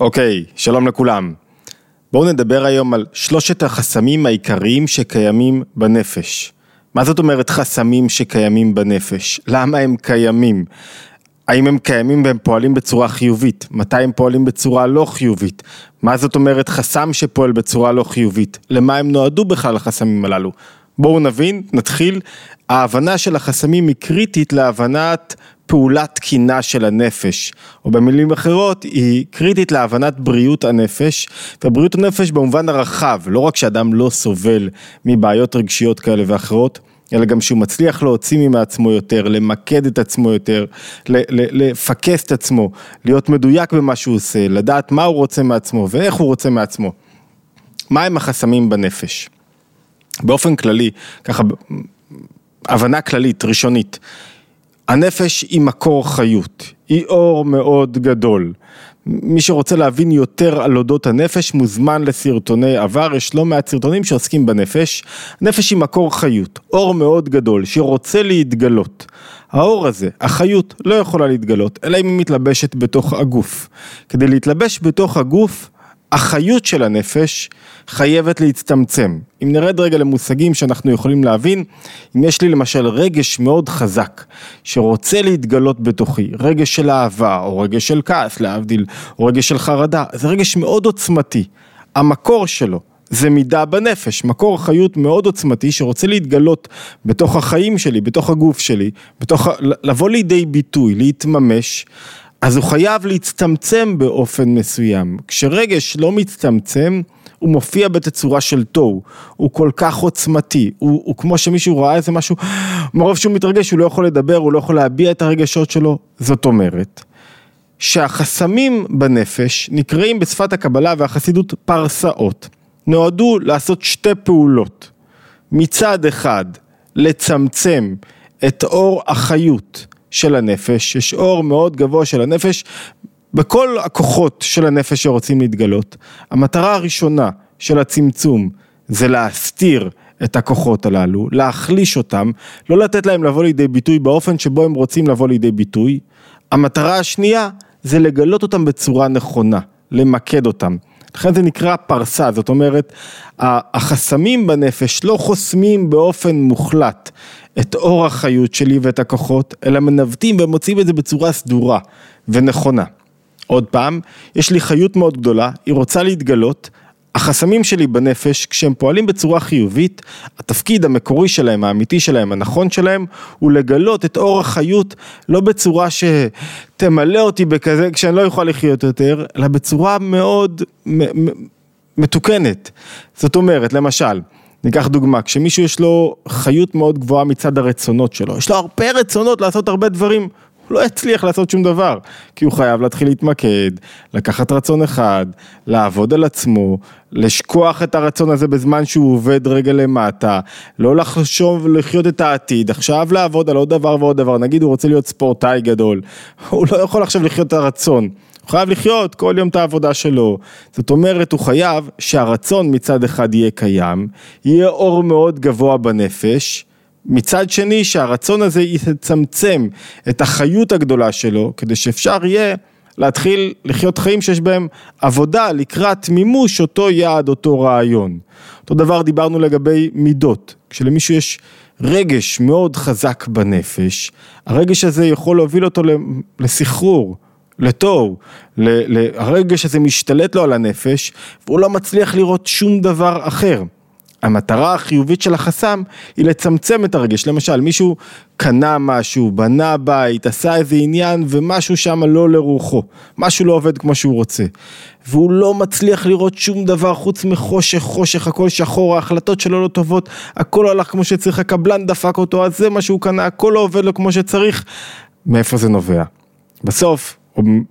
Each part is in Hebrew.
אוקיי, שלום לכולם. בואו נדבר היום על שלושת החסמים העיקריים שקיימים בנפש. מה זאת אומרת חסמים שקיימים בנפש? למה הם קיימים? האם הם קיימים והם פועלים בצורה חיובית? מתי הם פועלים בצורה לא חיובית? מה זאת אומרת חסם שפועל בצורה לא חיובית? למה הם נועדו בכלל החסמים הללו? בואו נבין, נתחיל. ההבנה של החסמים היא קריטית להבנת פעולה תקינה של הנפש, או במילים אחרות, היא קריטית להבנת בריאות הנפש, ובריאות הנפש במובן הרחב, לא רק שאדם לא סובל מבעיות רגשיות כאלה ואחרות, אלא גם שהוא מצליח להוציא מעצמו יותר, למקד את עצמו יותר, לפקס את עצמו, להיות מדויק במה שהוא עושה, לדעת מה הוא רוצה מעצמו ואיך הוא רוצה מעצמו. מה הם החסמים בנפש? באופן כללי, ככה, הבנה כללית, ראשונית, הנפש היא מקור חיות, היא אור מאוד גדול. מי שרוצה להבין יותר על אודות הנפש מוזמן לסרטוני עבר, יש לא מעט סרטונים שעוסקים בנפש. הנפש היא מקור חיות, אור מאוד גדול שרוצה להתגלות. האור הזה, החיות, לא יכולה להתגלות, אלא אם היא מתלבשת בתוך הגוף. כדי להתלבש בתוך הגוף, החיות של הנפש חייבת להצטמצם. אם נרד רגע למושגים שאנחנו יכולים להבין, אם יש לי למשל רגש מאוד חזק שרוצה להתגלות בתוכי, רגש של אהבה או רגש של כעס להבדיל, או רגש של חרדה, זה רגש מאוד עוצמתי. המקור שלו זה מידה בנפש, מקור חיות מאוד עוצמתי שרוצה להתגלות בתוך החיים שלי, בתוך הגוף שלי, בתוך, לבוא לידי ביטוי, להתממש. אז הוא חייב להצטמצם באופן מסוים. כשרגש לא מצטמצם, הוא מופיע בתצורה של תוהו, הוא כל כך עוצמתי, הוא, הוא כמו שמישהו ראה איזה משהו, מרוב שהוא מתרגש הוא לא יכול לדבר, הוא לא יכול להביע את הרגשות שלו, זאת אומרת שהחסמים בנפש נקראים בשפת הקבלה והחסידות פרסאות, נועדו לעשות שתי פעולות, מצד אחד לצמצם את אור החיות של הנפש, יש אור מאוד גבוה של הנפש בכל הכוחות של הנפש שרוצים להתגלות. המטרה הראשונה של הצמצום זה להסתיר את הכוחות הללו, להחליש אותם, לא לתת להם לבוא לידי ביטוי באופן שבו הם רוצים לבוא לידי ביטוי. המטרה השנייה זה לגלות אותם בצורה נכונה, למקד אותם. לכן זה נקרא פרסה, זאת אומרת, החסמים בנפש לא חוסמים באופן מוחלט את אור החיות שלי ואת הכוחות, אלא מנווטים ומוצאים את זה בצורה סדורה ונכונה. עוד פעם, יש לי חיות מאוד גדולה, היא רוצה להתגלות, החסמים שלי בנפש, כשהם פועלים בצורה חיובית, התפקיד המקורי שלהם, האמיתי שלהם, הנכון שלהם, הוא לגלות את אור החיות לא בצורה שתמלא אותי בכזה, כשאני לא יכול לחיות יותר, אלא בצורה מאוד מתוקנת. זאת אומרת, למשל, ניקח דוגמה, כשמישהו יש לו חיות מאוד גבוהה מצד הרצונות שלו, יש לו הרבה רצונות לעשות הרבה דברים, הוא לא יצליח לעשות שום דבר, כי הוא חייב להתחיל להתמקד, לקחת רצון אחד, לעבוד על עצמו, לשכוח את הרצון הזה בזמן שהוא עובד רגע למטה, לא לחשוב לחיות את העתיד, עכשיו לעבוד על עוד דבר ועוד דבר, נגיד הוא רוצה להיות ספורטאי גדול, הוא לא יכול עכשיו לחיות את הרצון. הוא חייב לחיות כל יום את העבודה שלו. זאת אומרת, הוא חייב שהרצון מצד אחד יהיה קיים, יהיה אור מאוד גבוה בנפש, מצד שני שהרצון הזה יצמצם את החיות הגדולה שלו, כדי שאפשר יהיה להתחיל לחיות חיים שיש בהם עבודה לקראת מימוש אותו יעד, אותו רעיון. אותו דבר דיברנו לגבי מידות, כשלמישהו יש רגש מאוד חזק בנפש, הרגש הזה יכול להוביל אותו לסחרור. לתוהו, הרגש הזה משתלט לו על הנפש והוא לא מצליח לראות שום דבר אחר. המטרה החיובית של החסם היא לצמצם את הרגש, למשל מישהו קנה משהו, בנה בית, עשה איזה עניין ומשהו שם לא לרוחו, משהו לא עובד כמו שהוא רוצה והוא לא מצליח לראות שום דבר חוץ מחושך, חושך, הכל שחור, ההחלטות שלו לא טובות, הכל הלך כמו שצריך, הקבלן דפק אותו, אז זה מה שהוא קנה, הכל לא עובד לו כמו שצריך, מאיפה זה נובע? בסוף,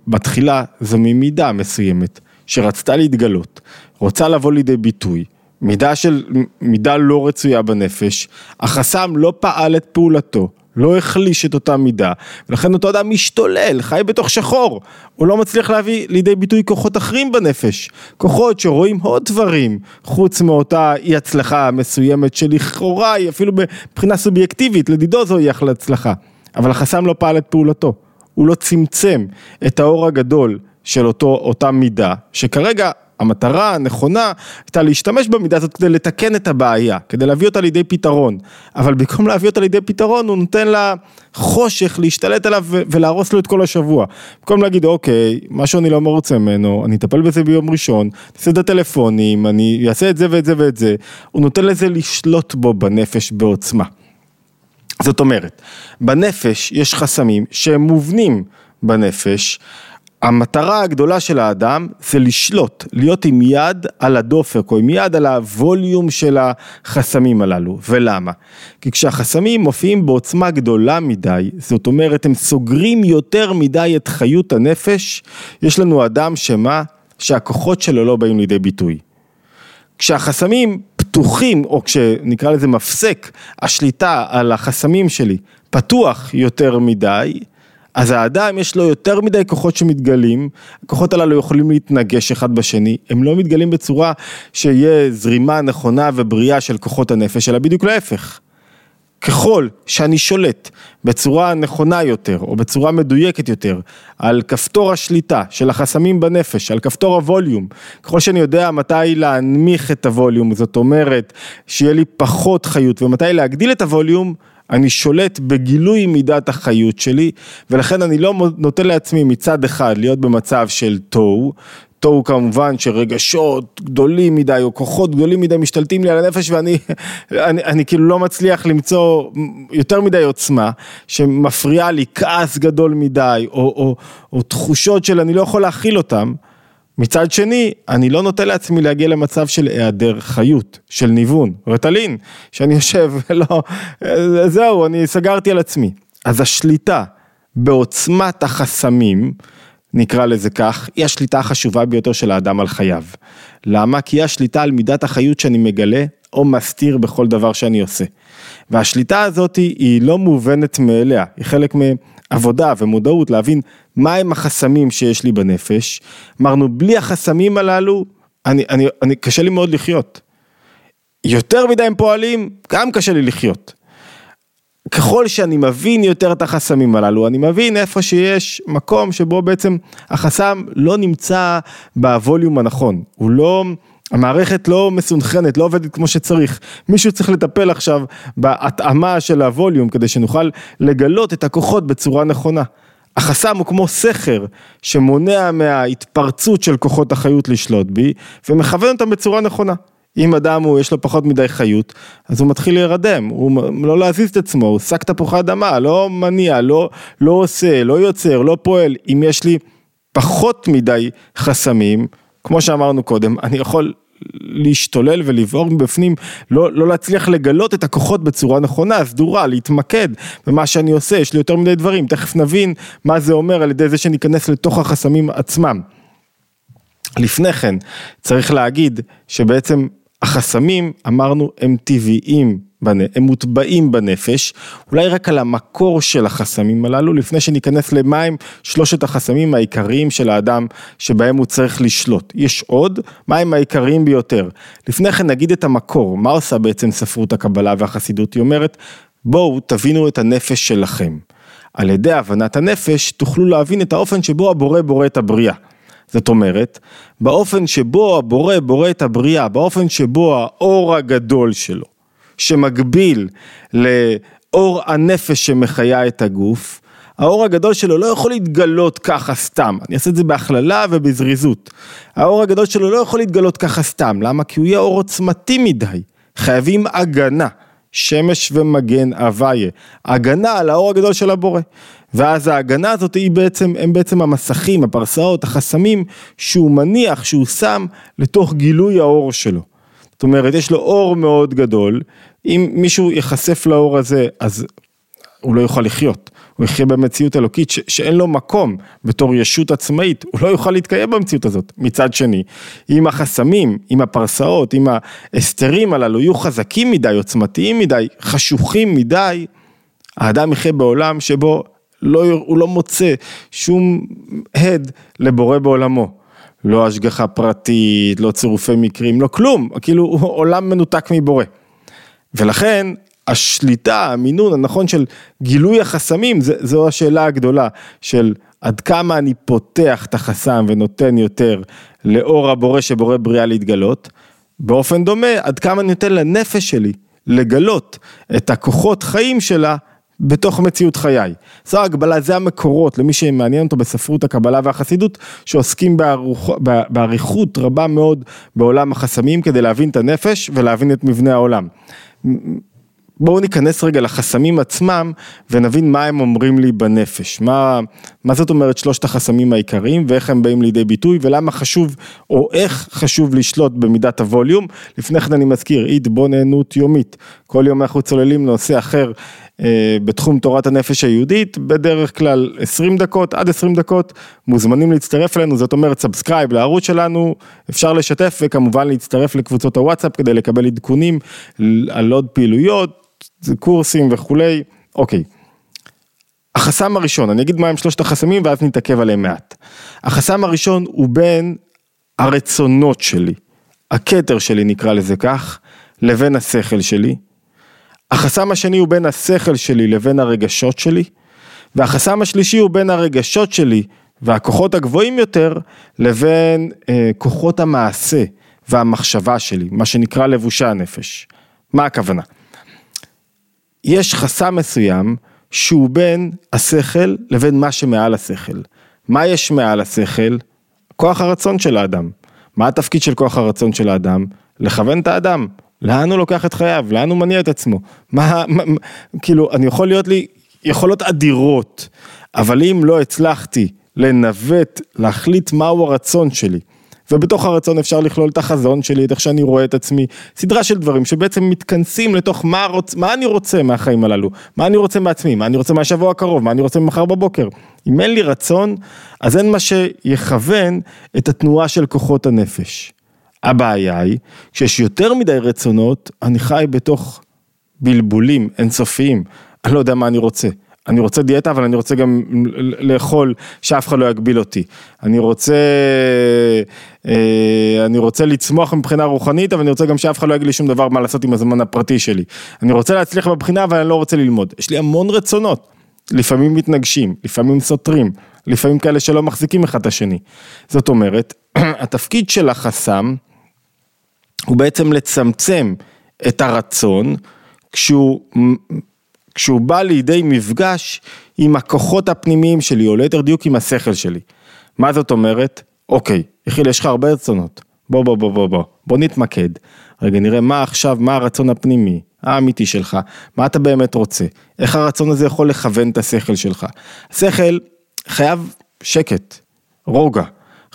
בתחילה, זו ממידה מסוימת שרצתה להתגלות, רוצה לבוא לידי ביטוי מידה של, מידה לא רצויה בנפש, החסם לא פעל את פעולתו, לא החליש את אותה מידה, ולכן אותו אדם משתולל, חי בתוך שחור, הוא לא מצליח להביא לידי ביטוי כוחות אחרים בנפש, כוחות שרואים עוד דברים, חוץ מאותה אי הצלחה מסוימת שלכאורה היא אפילו מבחינה סובייקטיבית, לדידו זוהי הצלחה, אבל החסם לא פעל את פעולתו, הוא לא צמצם את האור הגדול של אותו, אותה מידה, שכרגע המטרה הנכונה הייתה להשתמש במידה הזאת כדי לתקן את הבעיה, כדי להביא אותה לידי פתרון, אבל במקום להביא אותה לידי פתרון הוא נותן לה חושך להשתלט עליו ולהרוס לו את כל השבוע. במקום להגיד אוקיי, משהו אני לא מרוצה ממנו, אני אטפל בזה ביום ראשון, אעשה את הטלפונים, אני אעשה את זה ואת זה ואת זה, הוא נותן לזה לשלוט בו בנפש בעוצמה. זאת אומרת, בנפש יש חסמים שהם מובנים בנפש, המטרה הגדולה של האדם זה לשלוט, להיות עם יד על הדופק או עם יד על הווליום של החסמים הללו, ולמה? כי כשהחסמים מופיעים בעוצמה גדולה מדי, זאת אומרת הם סוגרים יותר מדי את חיות הנפש, יש לנו אדם שמה? שהכוחות שלו לא באים לידי ביטוי. כשהחסמים פתוחים, או כשנקרא לזה מפסק, השליטה על החסמים שלי פתוח יותר מדי, אז האדם יש לו יותר מדי כוחות שמתגלים, הכוחות הללו יכולים להתנגש אחד בשני, הם לא מתגלים בצורה שיהיה זרימה נכונה ובריאה של כוחות הנפש, אלא בדיוק להפך. ככל שאני שולט בצורה נכונה יותר, או בצורה מדויקת יותר, על כפתור השליטה של החסמים בנפש, על כפתור הווליום, ככל שאני יודע מתי להנמיך את הווליום, זאת אומרת, שיהיה לי פחות חיות, ומתי להגדיל את הווליום, אני שולט בגילוי מידת החיות שלי, ולכן אני לא נותן לעצמי מצד אחד להיות במצב של תוהו, תוהו כמובן שרגשות גדולים מדי או כוחות גדולים מדי משתלטים לי על הנפש ואני אני, אני כאילו לא מצליח למצוא יותר מדי עוצמה שמפריעה לי כעס גדול מדי או, או, או תחושות של אני לא יכול להכיל אותם מצד שני, אני לא נוטה לעצמי להגיע למצב של היעדר חיות, של ניוון, רטלין, שאני יושב ולא, זהו, אני סגרתי על עצמי. אז השליטה בעוצמת החסמים, נקרא לזה כך, היא השליטה החשובה ביותר של האדם על חייו. למה? כי היא השליטה על מידת החיות שאני מגלה או מסתיר בכל דבר שאני עושה. והשליטה הזאת היא לא מובנת מאליה, היא חלק מעבודה ומודעות להבין מהם החסמים שיש לי בנפש. אמרנו, בלי החסמים הללו, אני, אני, אני, קשה לי מאוד לחיות. יותר מדי הם פועלים, גם קשה לי לחיות. ככל שאני מבין יותר את החסמים הללו, אני מבין איפה שיש מקום שבו בעצם החסם לא נמצא בווליום הנכון, הוא לא, המערכת לא מסונכרנת, לא עובדת כמו שצריך, מישהו צריך לטפל עכשיו בהתאמה של הווליום כדי שנוכל לגלות את הכוחות בצורה נכונה. החסם הוא כמו סכר שמונע מההתפרצות של כוחות החיות לשלוט בי ומכוון אותם בצורה נכונה. אם אדם הוא יש לו פחות מדי חיות, אז הוא מתחיל להירדם, הוא לא להזיז את עצמו, הוא שק תפוחי אדמה, לא מניע, לא, לא עושה, לא יוצר, לא פועל. אם יש לי פחות מדי חסמים, כמו שאמרנו קודם, אני יכול להשתולל ולבעור מבפנים, לא, לא להצליח לגלות את הכוחות בצורה נכונה, סדורה, להתמקד במה שאני עושה, יש לי יותר מדי דברים, תכף נבין מה זה אומר על ידי זה שניכנס לתוך החסמים עצמם. לפני כן, צריך להגיד שבעצם החסמים, אמרנו, הם טבעיים הם מוטבעים בנפש, אולי רק על המקור של החסמים הללו, לפני שניכנס למים שלושת החסמים העיקריים של האדם שבהם הוא צריך לשלוט. יש עוד, מהם העיקריים ביותר. לפני כן נגיד את המקור, מה עושה בעצם ספרות הקבלה והחסידות? היא אומרת, בואו תבינו את הנפש שלכם. על ידי הבנת הנפש תוכלו להבין את האופן שבו הבורא בורא את הבריאה. זאת אומרת, באופן שבו הבורא בורא את הבריאה, באופן שבו האור הגדול שלו, שמקביל לאור הנפש שמחיה את הגוף, האור הגדול שלו לא יכול להתגלות ככה סתם, אני אעשה את זה בהכללה ובזריזות. האור הגדול שלו לא יכול להתגלות ככה סתם, למה? כי הוא יהיה אור עוצמתי מדי, חייבים הגנה, שמש ומגן אביה, הגנה על האור הגדול של הבורא. ואז ההגנה הזאת היא בעצם, הם בעצם המסכים, הפרסאות, החסמים שהוא מניח, שהוא שם לתוך גילוי האור שלו. זאת אומרת, יש לו אור מאוד גדול, אם מישהו ייחשף לאור הזה, אז הוא לא יוכל לחיות. הוא יחיה במציאות אלוקית ש- שאין לו מקום בתור ישות עצמאית, הוא לא יוכל להתקיים במציאות הזאת. מצד שני, אם החסמים, אם הפרסאות, אם ההסתרים הללו יהיו חזקים מדי, עוצמתיים מדי, חשוכים מדי, האדם יחיה בעולם שבו לא, הוא לא מוצא שום הד לבורא בעולמו. לא השגחה פרטית, לא צירופי מקרים, לא כלום, כאילו הוא עולם מנותק מבורא. ולכן השליטה, המינון הנכון של גילוי החסמים, זו השאלה הגדולה של עד כמה אני פותח את החסם ונותן יותר לאור הבורא שבורא בריאה להתגלות, באופן דומה, עד כמה אני נותן לנפש שלי לגלות את הכוחות חיים שלה בתוך מציאות חיי. זו ההגבלה, זה המקורות למי שמעניין אותו בספרות הקבלה והחסידות, שעוסקים באריכות רבה מאוד בעולם החסמים כדי להבין את הנפש ולהבין את מבנה העולם. בואו ניכנס רגע לחסמים עצמם ונבין מה הם אומרים לי בנפש, מה, מה זאת אומרת שלושת החסמים העיקריים ואיך הם באים לידי ביטוי ולמה חשוב או איך חשוב לשלוט במידת הווליום. לפני כן אני מזכיר, התבוננות יומית, כל יום אנחנו צוללים לנושא אחר אה, בתחום תורת הנפש היהודית, בדרך כלל 20 דקות עד 20 דקות, מוזמנים להצטרף אלינו, זאת אומרת subscribe לערוץ שלנו, אפשר לשתף וכמובן להצטרף לקבוצות הוואטסאפ כדי לקבל עדכונים על עוד פעילויות. קורסים וכולי, אוקיי. החסם הראשון, אני אגיד מהם שלושת החסמים ואז נתעכב עליהם מעט. החסם הראשון הוא בין הרצונות שלי, הכתר שלי נקרא לזה כך, לבין השכל שלי. החסם השני הוא בין השכל שלי לבין הרגשות שלי. והחסם השלישי הוא בין הרגשות שלי והכוחות הגבוהים יותר לבין אה, כוחות המעשה והמחשבה שלי, מה שנקרא לבושי הנפש. מה הכוונה? יש חסם מסוים שהוא בין השכל לבין מה שמעל השכל. מה יש מעל השכל? כוח הרצון של האדם. מה התפקיד של כוח הרצון של האדם? לכוון את האדם. לאן הוא לוקח את חייו? לאן הוא מניע את עצמו? מה, מה, מה כאילו, אני יכול להיות לי יכולות אדירות, אבל אם לא הצלחתי לנווט, להחליט מהו הרצון שלי, ובתוך הרצון אפשר לכלול את החזון שלי, את איך שאני רואה את עצמי, סדרה של דברים שבעצם מתכנסים לתוך מה, רוצ, מה אני רוצה מהחיים הללו, מה אני רוצה מעצמי, מה אני רוצה מהשבוע הקרוב, מה אני רוצה ממחר בבוקר. אם אין לי רצון, אז אין מה שיכוון את התנועה של כוחות הנפש. הבעיה היא, כשיש יותר מדי רצונות, אני חי בתוך בלבולים אינסופיים, אני לא יודע מה אני רוצה. אני רוצה דיאטה, אבל אני רוצה גם לאכול שאף אחד לא יגביל אותי. אני רוצה, אה, אני רוצה לצמוח מבחינה רוחנית, אבל אני רוצה גם שאף אחד לא יגיד לי שום דבר מה לעשות עם הזמן הפרטי שלי. אני רוצה להצליח בבחינה, אבל אני לא רוצה ללמוד. יש לי המון רצונות. לפעמים מתנגשים, לפעמים סותרים, לפעמים כאלה שלא מחזיקים אחד את השני. זאת אומרת, התפקיד של החסם הוא בעצם לצמצם את הרצון כשהוא כשהוא בא לידי מפגש עם הכוחות הפנימיים שלי, או ליתר דיוק עם השכל שלי. מה זאת אומרת? אוקיי, יחיל, יש לך הרבה רצונות. בוא, בוא, בוא, בוא, בוא, בוא נתמקד. רגע, נראה מה עכשיו, מה הרצון הפנימי, האמיתי שלך, מה אתה באמת רוצה, איך הרצון הזה יכול לכוון את השכל שלך. השכל חייב שקט, רוגע,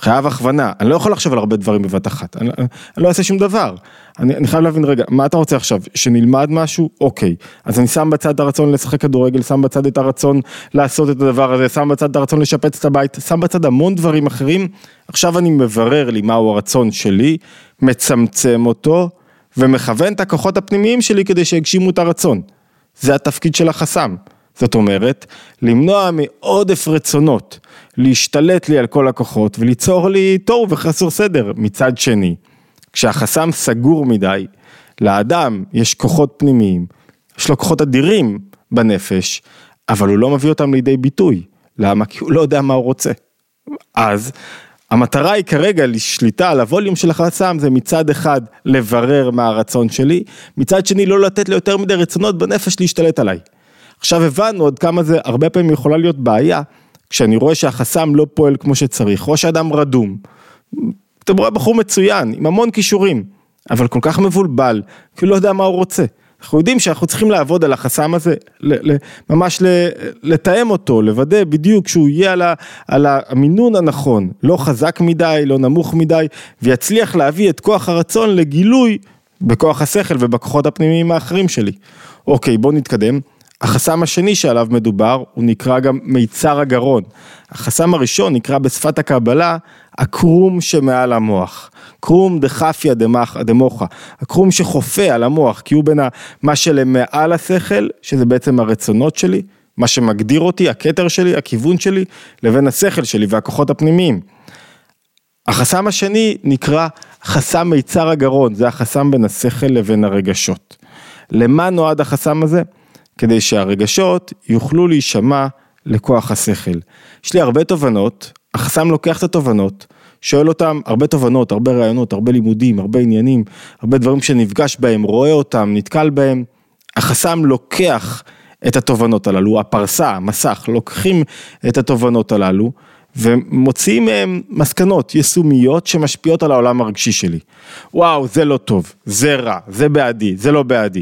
חייב הכוונה, אני לא יכול לחשוב על הרבה דברים בבת אחת, אני, אני, לא אעשה שום דבר. אני, אני חייב להבין, רגע, מה אתה רוצה עכשיו, שנלמד משהו? אוקיי. אז אני שם בצד הרצון לשחק כדורגל, שם בצד את הרצון לעשות את הדבר הזה, שם בצד את הרצון לשפץ את הבית, שם בצד המון דברים אחרים. עכשיו אני מברר לי מהו הרצון שלי, מצמצם אותו, ומכוון את הכוחות הפנימיים שלי כדי שיגשימו את הרצון. זה התפקיד של החסם. זאת אומרת, למנוע מעודף רצונות, להשתלט לי על כל הכוחות וליצור לי תוהו וחסר סדר. מצד שני, כשהחסם סגור מדי, לאדם יש כוחות פנימיים, יש לו כוחות אדירים בנפש, אבל הוא לא מביא אותם לידי ביטוי. למה? כי הוא לא יודע מה הוא רוצה. אז המטרה היא כרגע לשליטה על הווליום של החסם זה מצד אחד לברר מה הרצון שלי, מצד שני לא לתת ליותר מדי רצונות בנפש להשתלט עליי. עכשיו הבנו עד כמה זה הרבה פעמים יכולה להיות בעיה, כשאני רואה שהחסם לא פועל כמו שצריך, או שאדם רדום. אתה רואה בחור מצוין, עם המון כישורים, אבל כל כך מבולבל, כי הוא לא יודע מה הוא רוצה. אנחנו יודעים שאנחנו צריכים לעבוד על החסם הזה, ממש לתאם אותו, לוודא בדיוק שהוא יהיה על, על המינון הנכון, לא חזק מדי, לא נמוך מדי, ויצליח להביא את כוח הרצון לגילוי בכוח השכל ובכוחות הפנימיים האחרים שלי. אוקיי, בואו נתקדם. החסם השני שעליו מדובר הוא נקרא גם מיצר הגרון. החסם הראשון נקרא בשפת הקבלה הקרום שמעל המוח. קרום דחפיה דמוחה, הקרום שחופה על המוח, כי הוא בין מה שלמעל השכל, שזה בעצם הרצונות שלי, מה שמגדיר אותי, הכתר שלי, הכיוון שלי, לבין השכל שלי והכוחות הפנימיים. החסם השני נקרא חסם מיצר הגרון, זה החסם בין השכל לבין הרגשות. למה נועד החסם הזה? כדי שהרגשות יוכלו להישמע לכוח השכל. יש לי הרבה תובנות, החסם לוקח את התובנות, שואל אותם הרבה תובנות, הרבה רעיונות, הרבה לימודים, הרבה עניינים, הרבה דברים שנפגש בהם, רואה אותם, נתקל בהם. החסם לוקח את התובנות הללו, הפרסה, המסך, לוקחים את התובנות הללו ומוציאים מהם מסקנות יישומיות שמשפיעות על העולם הרגשי שלי. וואו, זה לא טוב, זה רע, זה בעדי, זה לא בעדי.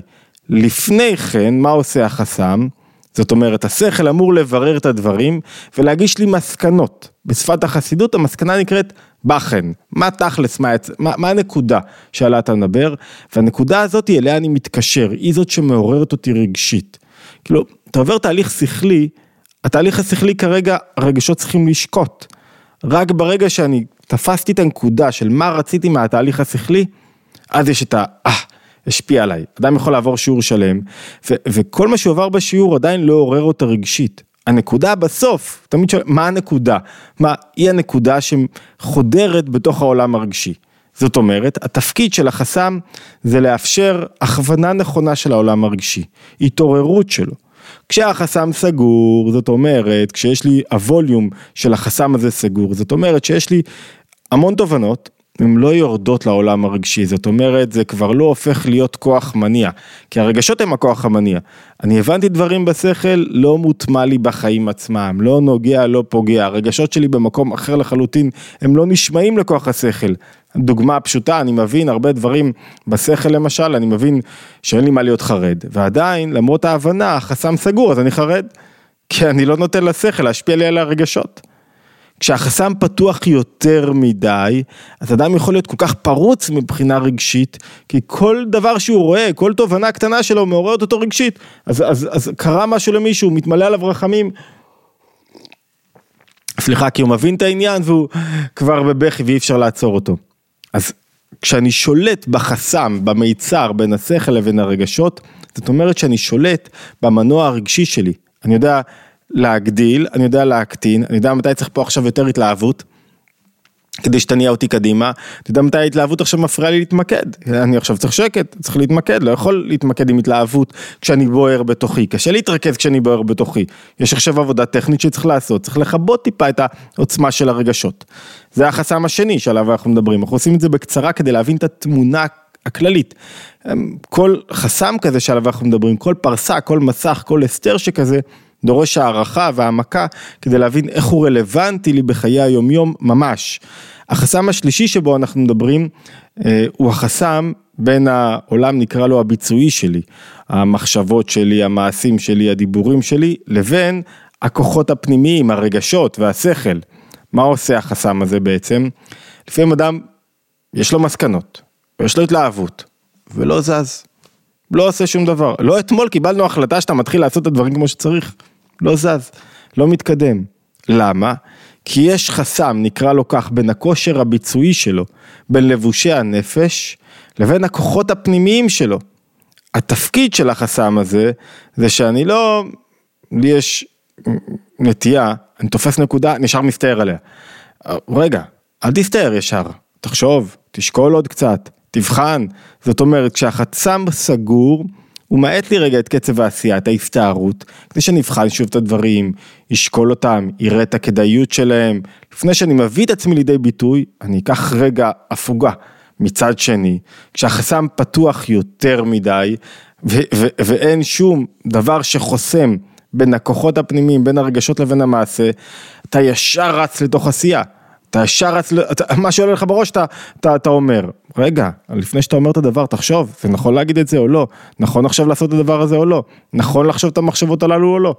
לפני כן, מה עושה החסם? זאת אומרת, השכל אמור לברר את הדברים ולהגיש לי מסקנות. בשפת החסידות המסקנה נקראת בחן, מה תכלס, מה, מה, מה הנקודה שעליה אתה מדבר, והנקודה הזאת אליה אני מתקשר, היא זאת שמעוררת אותי רגשית. כאילו, אתה עובר תהליך שכלי, התהליך השכלי כרגע, הרגשות צריכים לשקוט. רק ברגע שאני תפסתי את הנקודה של מה רציתי מהתהליך השכלי, אז יש את ה... אה, השפיע עליי. אדם יכול לעבור שיעור שלם, ו- וכל מה שהוא עבר בשיעור עדיין לא עורר אותה רגשית. הנקודה בסוף, תמיד שואל, מה הנקודה? מה, היא הנקודה שחודרת בתוך העולם הרגשי. זאת אומרת, התפקיד של החסם זה לאפשר הכוונה נכונה של העולם הרגשי, התעוררות שלו. כשהחסם סגור, זאת אומרת, כשיש לי הווליום של החסם הזה סגור, זאת אומרת שיש לי המון תובנות, הן לא יורדות לעולם הרגשי, זאת אומרת, זה כבר לא הופך להיות כוח מניע, כי הרגשות הם הכוח המניע. אני הבנתי דברים בשכל, לא מוטמע לי בחיים עצמם, לא נוגע, לא פוגע, הרגשות שלי במקום אחר לחלוטין, הם לא נשמעים לכוח השכל. דוגמה פשוטה, אני מבין הרבה דברים בשכל למשל, אני מבין שאין לי מה להיות חרד, ועדיין, למרות ההבנה, החסם סגור, אז אני חרד, כי אני לא נותן לשכל להשפיע לי על הרגשות. כשהחסם פתוח יותר מדי, אז אדם יכול להיות כל כך פרוץ מבחינה רגשית, כי כל דבר שהוא רואה, כל תובנה קטנה שלו מעוררת אותו רגשית, אז, אז, אז קרה משהו למישהו, מתמלא עליו רחמים, סליחה, כי הוא מבין את העניין והוא כבר בבכי ואי אפשר לעצור אותו. אז כשאני שולט בחסם, במיצר בין השכל לבין הרגשות, זאת אומרת שאני שולט במנוע הרגשי שלי. אני יודע להגדיל, אני יודע להקטין, אני יודע מתי צריך פה עכשיו יותר התלהבות. כדי שתניע אותי קדימה, אתה יודע מתי ההתלהבות עכשיו מפריעה לי להתמקד, אני עכשיו צריך שקט, צריך להתמקד, לא יכול להתמקד עם התלהבות כשאני בוער בתוכי, קשה להתרכז כשאני בוער בתוכי, יש עכשיו עבודה טכנית שצריך לעשות, צריך לכבות טיפה את העוצמה של הרגשות. זה החסם השני שעליו אנחנו מדברים, אנחנו עושים את זה בקצרה כדי להבין את התמונה הכללית. כל חסם כזה שעליו אנחנו מדברים, כל פרסה, כל מסך, כל הסתר שכזה, דורש הערכה והעמקה כדי להבין איך הוא רלוונטי לי בחיי היומיום ממש. החסם השלישי שבו אנחנו מדברים אה, הוא החסם בין העולם נקרא לו הביצועי שלי, המחשבות שלי, המעשים שלי, הדיבורים שלי, לבין הכוחות הפנימיים, הרגשות והשכל. מה עושה החסם הזה בעצם? לפעמים אדם, יש לו מסקנות, יש לו התלהבות, ולא זז. לא עושה שום דבר. לא אתמול קיבלנו החלטה שאתה מתחיל לעשות את הדברים כמו שצריך. לא זז, לא מתקדם. למה? כי יש חסם, נקרא לו כך, בין הכושר הביצועי שלו, בין לבושי הנפש, לבין הכוחות הפנימיים שלו. התפקיד של החסם הזה, זה שאני לא, לי יש נטייה, אני תופס נקודה, נשאר מסתער עליה. רגע, אל תסתער ישר, תחשוב, תשקול עוד קצת, תבחן. זאת אומרת, כשהחסם סגור, הוא מאט לי רגע את קצב העשייה, את ההסתערות, כדי שאני אבחן שוב את הדברים, אשקול אותם, אראה את הכדאיות שלהם. לפני שאני מביא את עצמי לידי ביטוי, אני אקח רגע הפוגה. מצד שני, כשהחסם פתוח יותר מדי, ו- ו- ואין שום דבר שחוסם בין הכוחות הפנימיים, בין הרגשות לבין המעשה, אתה ישר רץ לתוך עשייה. אתה ישר רץ, מה שעולה לך בראש אתה, אתה, אתה אומר, רגע, לפני שאתה אומר את הדבר תחשוב, זה נכון להגיד את זה או לא, נכון עכשיו לעשות את הדבר הזה או לא, נכון לחשוב את המחשבות הללו או לא.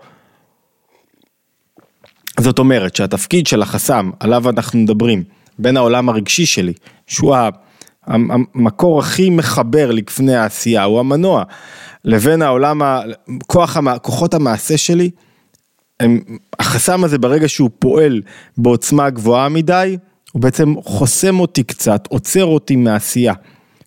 זאת אומרת שהתפקיד של החסם עליו אנחנו מדברים, בין העולם הרגשי שלי, שהוא המקור הכי מחבר לפני העשייה, הוא המנוע, לבין העולם, כוח, כוחות המעשה שלי, הם, החסם הזה ברגע שהוא פועל בעוצמה גבוהה מדי, הוא בעצם חוסם אותי קצת, עוצר אותי מעשייה.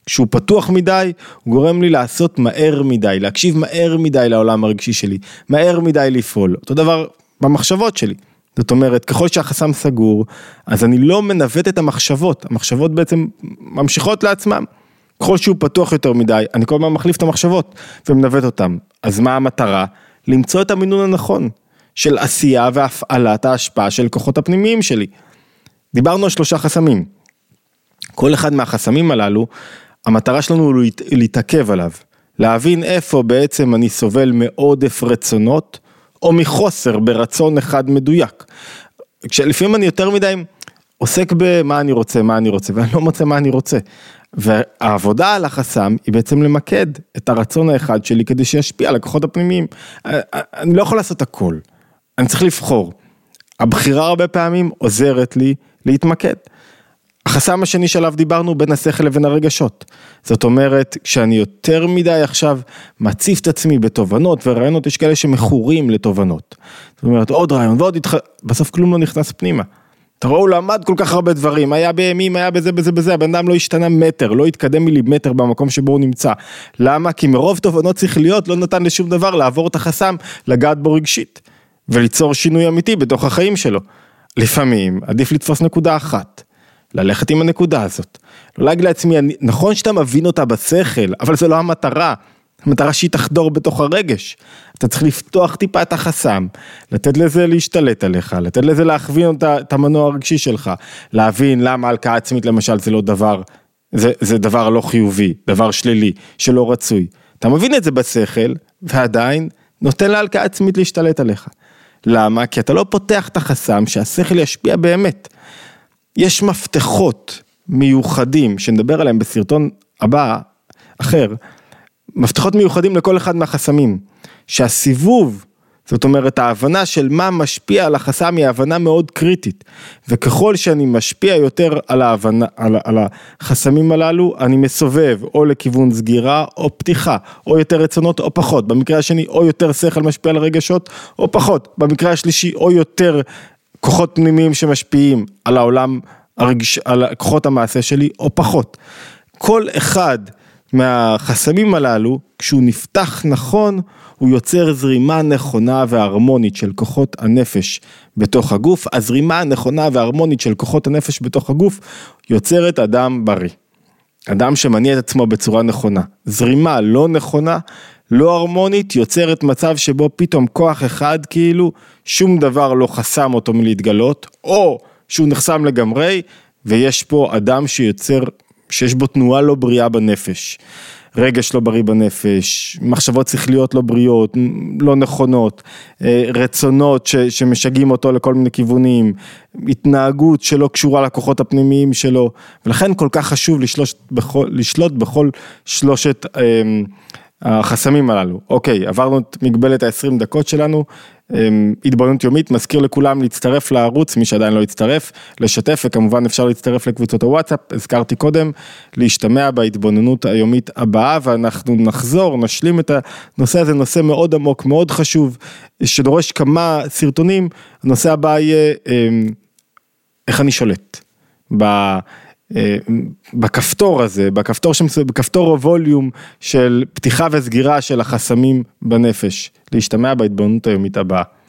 כשהוא פתוח מדי, הוא גורם לי לעשות מהר מדי, להקשיב מהר מדי לעולם הרגשי שלי, מהר מדי לפעול. אותו דבר במחשבות שלי. זאת אומרת, ככל שהחסם סגור, אז אני לא מנווט את המחשבות, המחשבות בעצם ממשיכות לעצמם. ככל שהוא פתוח יותר מדי, אני כל הזמן מחליף את המחשבות ומנווט אותם. אז מה המטרה? למצוא את המינון הנכון. של עשייה והפעלת ההשפעה של כוחות הפנימיים שלי. דיברנו על שלושה חסמים. כל אחד מהחסמים הללו, המטרה שלנו היא להתעכב עליו, להבין איפה בעצם אני סובל מעודף רצונות, או מחוסר ברצון אחד מדויק. כשלפעמים אני יותר מדי עוסק במה אני רוצה, מה אני רוצה, ואני לא מוצא מה אני רוצה. והעבודה על החסם היא בעצם למקד את הרצון האחד שלי כדי שישפיע על הכוחות הפנימיים. אני לא יכול לעשות הכל, אני צריך לבחור. הבחירה הרבה פעמים עוזרת לי להתמקד. החסם השני שעליו דיברנו בין השכל לבין הרגשות. זאת אומרת, כשאני יותר מדי עכשיו מציף את עצמי בתובנות ורעיונות, יש כאלה שמכורים לתובנות. זאת אומרת, עוד רעיון ועוד התח... בסוף כלום לא נכנס פנימה. אתה רואה, הוא למד כל כך הרבה דברים, היה בימים, היה בזה, בזה, בזה, הבן אדם לא השתנה מטר, לא התקדם מילימטר במקום שבו הוא נמצא. למה? כי מרוב תובנות שכליות לא נתן לשום דבר לעבור את החסם, לגעת בו רגשית, וליצור שינוי אמיתי בתוך החיים שלו. לפעמים עדיף לתפוס נקודה אחת, ללכת עם הנקודה הזאת. לא להגיד לעצמי, נכון שאתה מבין אותה בשכל, אבל זו לא המטרה. המטרה שהיא תחדור בתוך הרגש. אתה צריך לפתוח טיפה את החסם, לתת לזה להשתלט עליך, לתת לזה להכווין את המנוע הרגשי שלך, להבין למה הלקאה עצמית למשל זה לא דבר, זה, זה דבר לא חיובי, דבר שלילי, שלא רצוי. אתה מבין את זה בשכל, ועדיין נותן להלקאה עצמית להשתלט עליך. למה? כי אתה לא פותח את החסם שהשכל ישפיע באמת. יש מפתחות מיוחדים, שנדבר עליהם בסרטון הבא, אחר, מפתחות מיוחדים לכל אחד מהחסמים, שהסיבוב, זאת אומרת ההבנה של מה משפיע על החסם היא הבנה מאוד קריטית, וככל שאני משפיע יותר על, ההבנה, על, על החסמים הללו, אני מסובב או לכיוון סגירה או פתיחה, או יותר רצונות או פחות, במקרה השני או יותר שכל משפיע על רגשות או פחות, במקרה השלישי או יותר כוחות פנימיים שמשפיעים על העולם, הרגש, על כוחות המעשה שלי או פחות. כל אחד מהחסמים הללו, כשהוא נפתח נכון, הוא יוצר זרימה נכונה והרמונית של כוחות הנפש בתוך הגוף. הזרימה הנכונה והרמונית של כוחות הנפש בתוך הגוף יוצרת אדם בריא. אדם שמניע את עצמו בצורה נכונה. זרימה לא נכונה, לא הרמונית, יוצרת מצב שבו פתאום כוח אחד כאילו, שום דבר לא חסם אותו מלהתגלות, או שהוא נחסם לגמרי, ויש פה אדם שיוצר שיש בו תנועה לא בריאה בנפש. רגש לא בריא בנפש, מחשבות שכליות לא בריאות, לא נכונות, אה, רצונות ש, שמשגעים אותו לכל מיני כיוונים, התנהגות שלא קשורה לכוחות הפנימיים שלו, ולכן כל כך חשוב לשלוט בכל, לשלוט בכל שלושת אה, החסמים הללו. אוקיי, עברנו את מגבלת ה-20 דקות שלנו, התבוננות יומית, מזכיר לכולם להצטרף לערוץ, מי שעדיין לא הצטרף, לשתף וכמובן אפשר להצטרף לקבוצות הוואטסאפ, הזכרתי קודם, להשתמע בהתבוננות היומית הבאה ואנחנו נחזור, נשלים את הנושא הזה, נושא מאוד עמוק, מאוד חשוב, שדורש כמה סרטונים, הנושא הבא יהיה אמ, איך אני שולט. אה, בכפתור הזה, בכפתור, שמסוים, בכפתור הווליום של פתיחה וסגירה של החסמים בנפש, להשתמע בהתבוננות היומית הבאה.